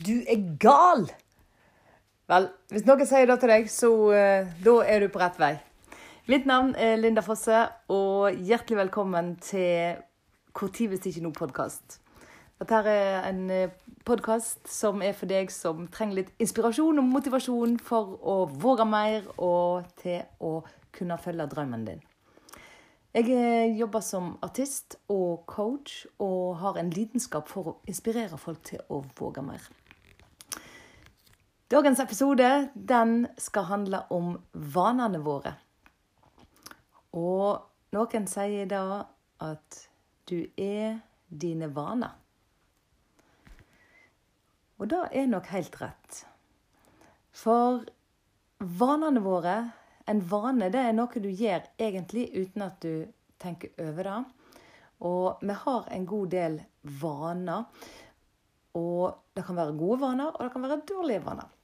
Du er gal! Vel, hvis noen sier det til deg, så uh, da er du på rett vei. Mitt navn er Linda Fosse, og hjertelig velkommen til Hvor tid hvis ikke noe-podkast. Dette er en eh, podkast som er for deg som trenger litt inspirasjon og motivasjon for å våge mer og til å kunne følge drømmen din. Jeg eh, jobber som artist og coach og har en lidenskap for å inspirere folk til å våge mer. Dagens episode den skal handle om vanene våre. Og noen sier da at du er dine vaner. Og det er nok helt rett. For vanene våre En vane det er noe du gjør egentlig uten at du tenker over det. Og vi har en god del vaner. Og det kan være gode vaner, og det kan være dårlige vaner.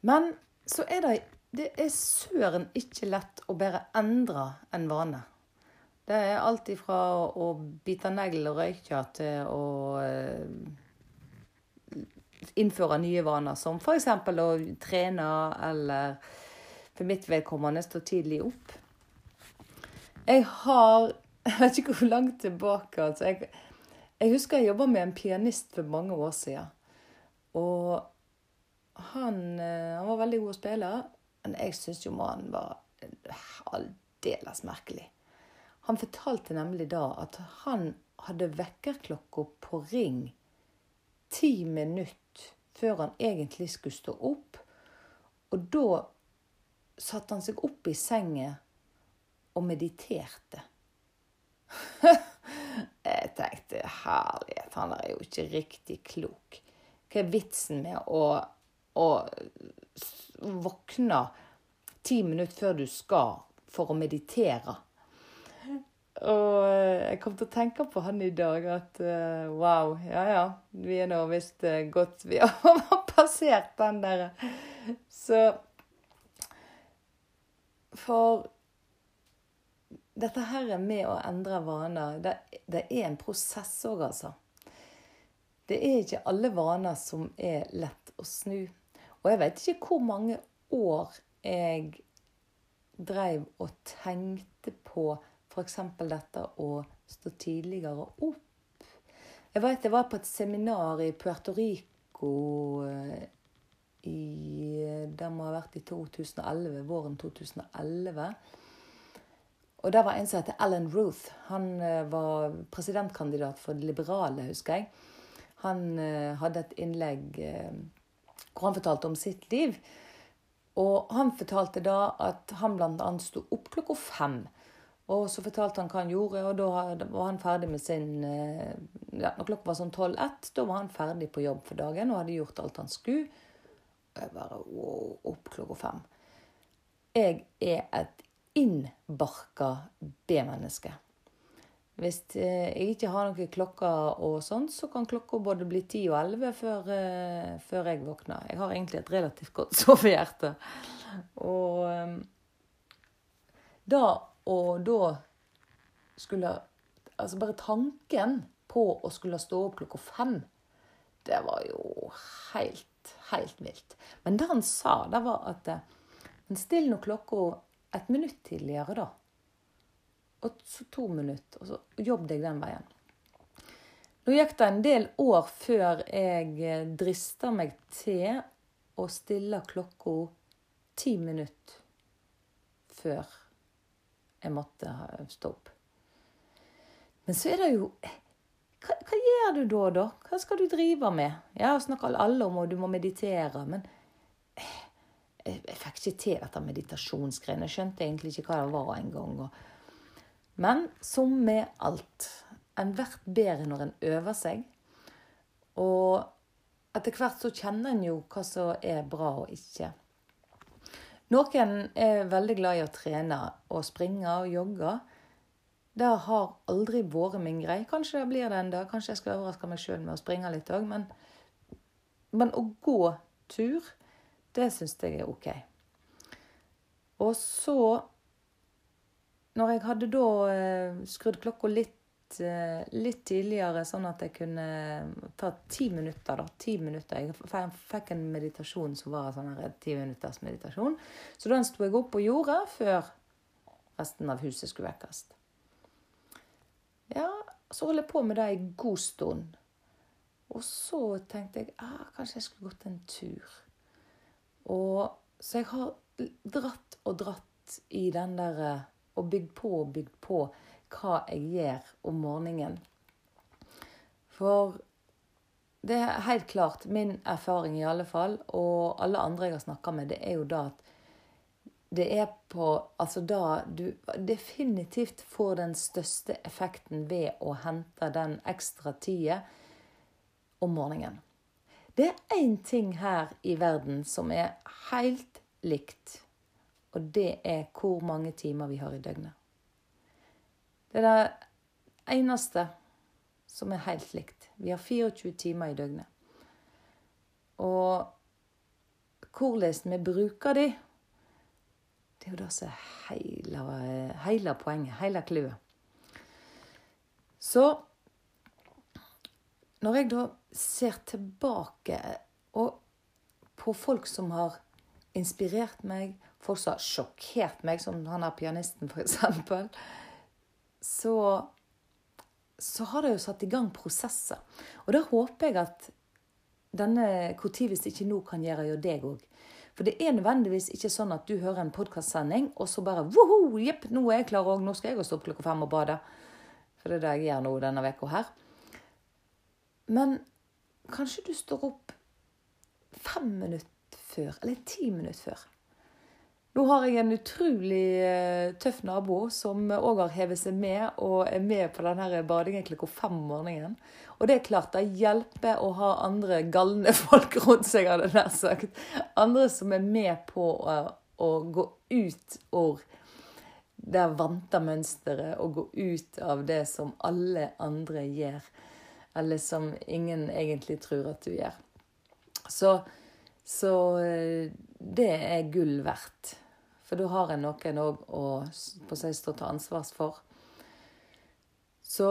Men så er det det er søren ikke lett å bare endre en vane. Det er alt ifra å bite negler og røyke til å eh, innføre nye vaner, som f.eks. å trene eller for mitt vedkommende stå tidlig opp. Jeg har Jeg vet ikke hvor langt tilbake altså. jeg, jeg husker jeg jobba med en pianist for mange år siden. Og han, eh, han, var veldig god å spille, men jeg syns jo mannen var aldeles merkelig. Han fortalte nemlig da at han hadde vekkerklokka på ring ti minutter før han egentlig skulle stå opp. Og da satte han seg opp i senga og mediterte. jeg tenkte herlighet, han er jo ikke riktig klok. Hva er vitsen med å og våkne ti minutter før du skal for å meditere. Og jeg kom til å tenke på han i dag at uh, wow, ja ja, vi er nå visst uh, godt Vi har passert den der. Så For dette her med å endre vaner, det, det er en prosess òg, altså. Det er ikke alle vaner som er lett å snu. Og jeg vet ikke hvor mange år jeg dreiv og tenkte på f.eks. dette å stå tidligere opp. Jeg vet jeg var på et seminar i Puerto Rico eh, i Det må ha vært i 2011, våren 2011. Og der var en som heter Alan Ruth. Han eh, var presidentkandidat for de liberale, husker jeg. Han eh, hadde et innlegg hvor han fortalte om sitt liv. Og han fortalte da at han bl.a. sto opp klokka fem. Og så fortalte han hva han gjorde, og da var han ferdig med sin eh, ja, Når klokka var sånn tolv-ett, da var han ferdig på jobb for dagen og hadde gjort alt han skulle. Og jeg bare wow, opp klokka fem. Jeg er et innbarka B-menneske. Hvis eh, jeg ikke har noen klokker og sånn, så kan klokka både bli ti og elleve før, uh, før, jeg våkner. Jeg har egentlig et relativt godt sovehjerte. Og um, da og da skulle Altså bare tanken på å skulle stå opp klokka fem, det var jo helt, helt vilt. Men det han sa, det var at Men still nå klokka et minutt tidligere, da. Og så to minutter, og så jobb deg den veien. Nå gikk det en del år før jeg eh, drista meg til å stille klokka ti minutter før jeg måtte stå opp. Men så er det jo hva, hva, gjør du da, da? Hva skal du drive med? Ja, snakker alle om at du må meditere, men eh, jeg, jeg fikk ikke til dette meditasjonsgreiene. Jeg skjønte egentlig ikke hva det var engang. Og men som med alt En blir bedre når en øver seg. Og etter hvert så kjenner en jo hva som er bra og ikke. Noen er veldig glad i å trene og springe og jogge. Det har aldri vært min greie. Kanskje det blir det en dag. Kanskje jeg skal overraske meg sjøl med å springe litt òg. Men, men, å gå tur, det syns jeg er OK. Og så når jeg hadde da eh, skrudd klokka litt litt, eh, tidligere, sånn at jeg kunne ta ti minutter. da, ti minutter. Jeg fikk en meditasjon som var sånn her ti minutters meditasjon. Så den sto jeg opp og gjorde før resten av huset skulle vekkes. Ja, så holdt jeg på med det en god stund. Og så tenkte jeg ah, kanskje jeg skulle gått en tur. Og, så jeg har dratt og dratt i den der eh, Og bygd på og bygd på hva jeg gjør om morgenen. For det er helt klart min erfaring i alle fall, og alle andre jeg har snakka med, det er jo da at det er på Altså da du definitivt får den største effekten ved å hente den ekstra tida om morgenen. Det er én ting her i verden som er helt likt, og det er hvor mange timer vi har i døgnet. Det er det eneste som er helt likt. Vi har 24 timer i døgnet. Og hvordan vi bruker de, det er jo det som er hele, hele poenget, hele clouet. Så når jeg da ser tilbake på folk som har inspirert meg, har sjokkert meg, som han er pianisten f.eks., så, så har det jo satt i gang prosesser. Og da håper jeg at denne Når hvis ikke nå kan gjøre jo deg òg. For det er nødvendigvis ikke sånn at du hører en podkastsending, og så bare Woho, jepp, nå er jeg klar òg. Nå skal jeg også opp klokka fem og bade. For det er det jeg gjør nå denne uka her. Men kanskje du står opp fem minutter før, eller ti minutter før. Nå har jeg en utrolig eh, tøff nabo som òg har hevet seg med og er med på denne badingen klokka fem om morgenen. Og det er klart det hjelper å ha andre galne folk rundt seg, hadde jeg nær sagt. Andre som er med på å, å gå ut av det vante mønsteret, og gå ut av det som alle andre gjør. Eller som ingen egentlig tror at du gjør. Så, så det er gull verdt. For da har en noen òg å på seg stå til ansvars for. Så,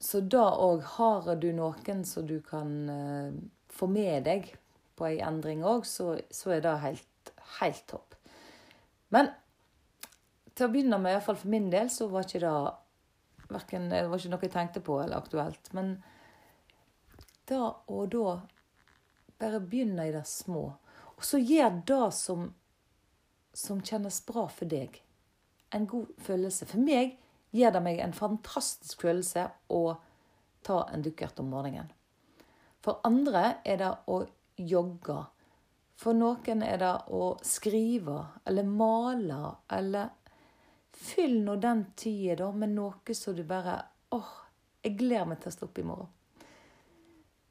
så da òg har du noen som du kan uh, få med deg på ei endring òg, så, så, er det helt, helt topp. Men til å begynne med, iallfall for min del, så var ikke det verken, Det var ikke noe jeg tenkte på eller aktuelt. Men da og da bare begynne i det små. Og så gjør det som, som kjennes bra for deg. En god følelse. For meg gir det meg en fantastisk følelse å ta en dukkert om morgenen. For andre er det å jogge. For noen er det å skrive eller male eller Fyll nå den tida da med noe så du bare åh, jeg gleder meg til å stå opp i morgen.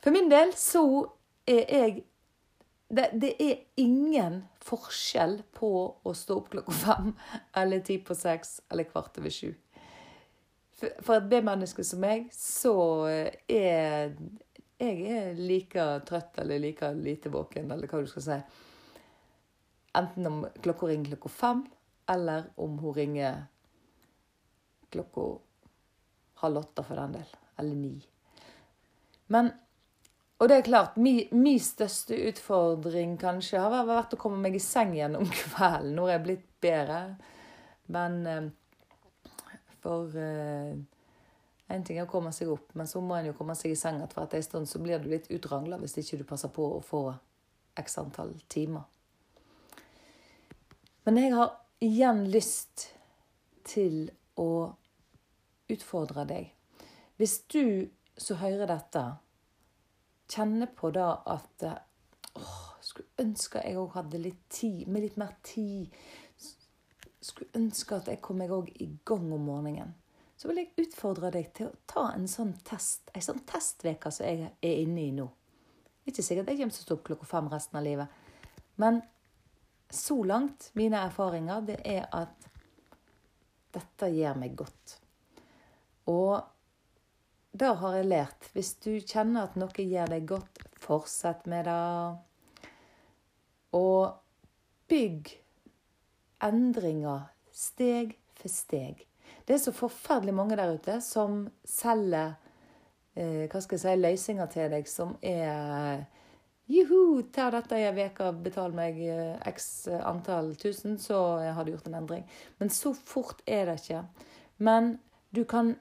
For min del så er jeg det, det, er ingen forskjell på å stå opp klokka fem eller ti på seks eller kvart over sju. For, for et B-menneske som meg, så er jeg er like trøtt eller like lite våken, eller hva du skal si. Enten om klokka ringer klokka fem, eller om hun ringer klokka halv åtte, for den del. Eller ni. Men og det er klart, min, min, største utfordring kanskje har vært å komme meg i seng gjennom kvelden. Nå er jeg blitt bedre. Men eh, for eh, En ting er å komme seg opp, men så må en jo komme seg i seng etter en stund. Så blir du litt utrangla hvis ikke du passer på å få x antall timer. Men jeg har igjen lyst til å utfordre deg. Hvis du som hører dette, kjenner på da at åh, skulle ønske jeg òg hadde litt tid, med litt mer tid. Skulle ønske at jeg kom meg òg i gang om morgenen. Så vil jeg utfordre deg til å ta en sånn test, en sånn testveke som jeg er inne i nå. Ikke sikkert jeg kommer til å stå opp klokka fem resten av livet. Men så langt, mine erfaringer, det er at dette gjør meg godt. Og da har jeg lært hvis du kjenner at noe gjør deg godt, fortsett med det. Og bygg endringer steg for steg. Det er så forferdelig mange der ute som selger eh, hva skal jeg si, løsninger til deg som er Juhu, ta dette i ei uke, betal meg eh, x antall tusen, så har du gjort en endring. Men så fort er det ikke. Men du kan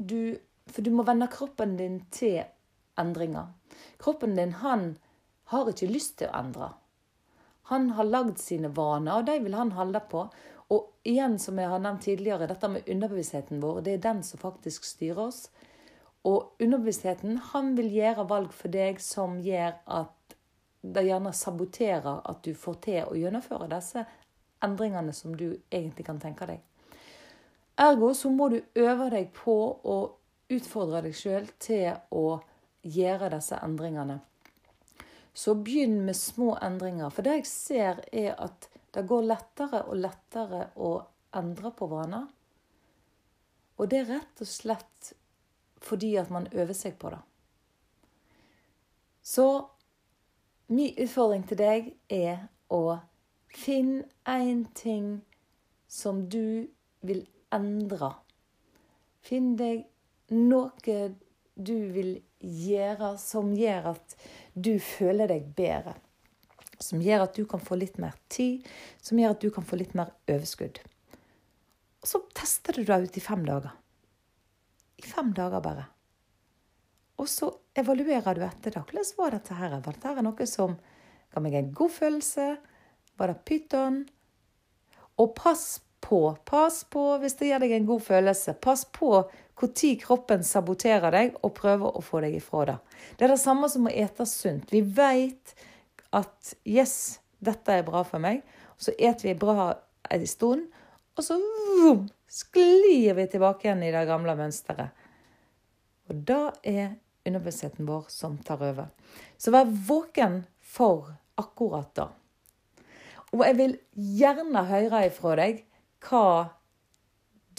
du, For du må vende kroppen din til endringer. Kroppen din, han har ikke lyst til å endre. Han har lagd sine vaner, og de vil han holde på. Og igjen, som jeg har nevnt tidligere, dette med underbevisstheten vår, det er den som faktisk styrer oss. Og underbevisstheten han vil gjøre valg for deg som gjør at det gjerne saboterer at du får til å gjennomføre disse endringene som du egentlig kan tenke deg. Ergo så må du øve deg på å utfordre deg sjøl til å gjøre disse endringene. Så begynn med små endringer. For det jeg ser, er at det går lettere og lettere å endre på vaner. Og det er rett og slett fordi at man øver seg på det. Så min utfordring til deg er å finne én ting som du vil endre. Finn deg noe du vil gjøre som gjør at du føler deg bedre. Som gjør at du kan få litt mer tid, som gjør at du kan få litt mer overskudd. Og så tester du det ut i fem dager. I fem dager bare. Og så evaluerer du etter det. Hvordan var dette her? Var dette noe som ga meg en god følelse? Var det pyton? Og pass på, pass på hvis det gir deg en god følelse. Pass på når kroppen saboterer deg og prøver å få deg ifra det. Det er det samme som å ete sunt. Vi vet at 'yes, dette er bra for meg', så eter vi bra en stund, og så vroom, sklir vi tilbake igjen i det gamle mønsteret. Og da er underbevisstheten vår som tar over. Så vær våken for akkurat da. Og jeg vil gjerne høre ifra deg hva,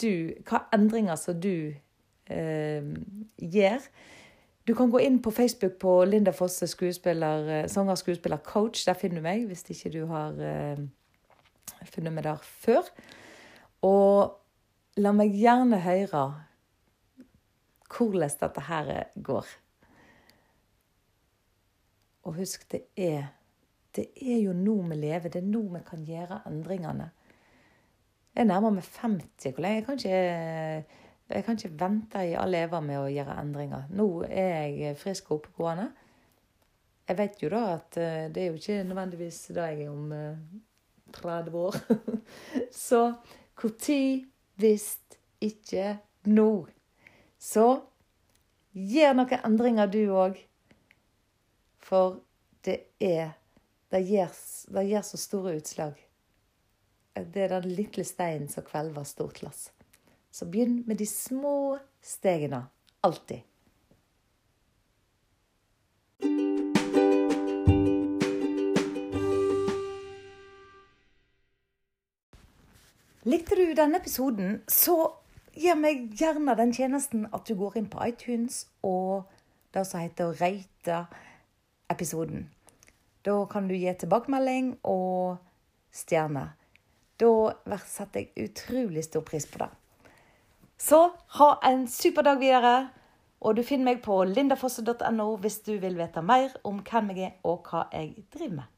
du, hva endringer som du eh, gjør. Du kan gå inn på Facebook på Linda Fosse, skuespiller, eh, sanger, skuespiller, coach. Der finner du meg, hvis ikke du har eh, funnet meg der før. Og la meg gjerne høre hvordan dette her går. Og husk, det er, det er jo nå vi lever. Det er nå vi kan gjøre endringene. Jeg nærmer meg 50. Hvor lenge? Jeg kan ikke jeg kan ikke vente i all eva med å gjøre endringer. Nå er jeg frisk og oppegående. Jeg vet jo da at eh, det er jo ikke nødvendigvis da jeg er om 30 eh, år. Så når hvis ikke nå? Så gjør noen endringer, du òg. For det er det gjør så store utslag. Det er den lille steinen som kvelver stort lass. Så begynn med de små stegene. Alltid. Likte du denne episoden, så gir meg gjerne den tjenesten at du går inn på iTunes og det som heter rate episoden. Da kan du gi tilbakemelding og stjerne. Da setter jeg utrolig stor pris på det. Så ha en super dag videre. Og du finner meg på lindafosse.no hvis du vil vite mer om hvem jeg er og hva jeg driver med.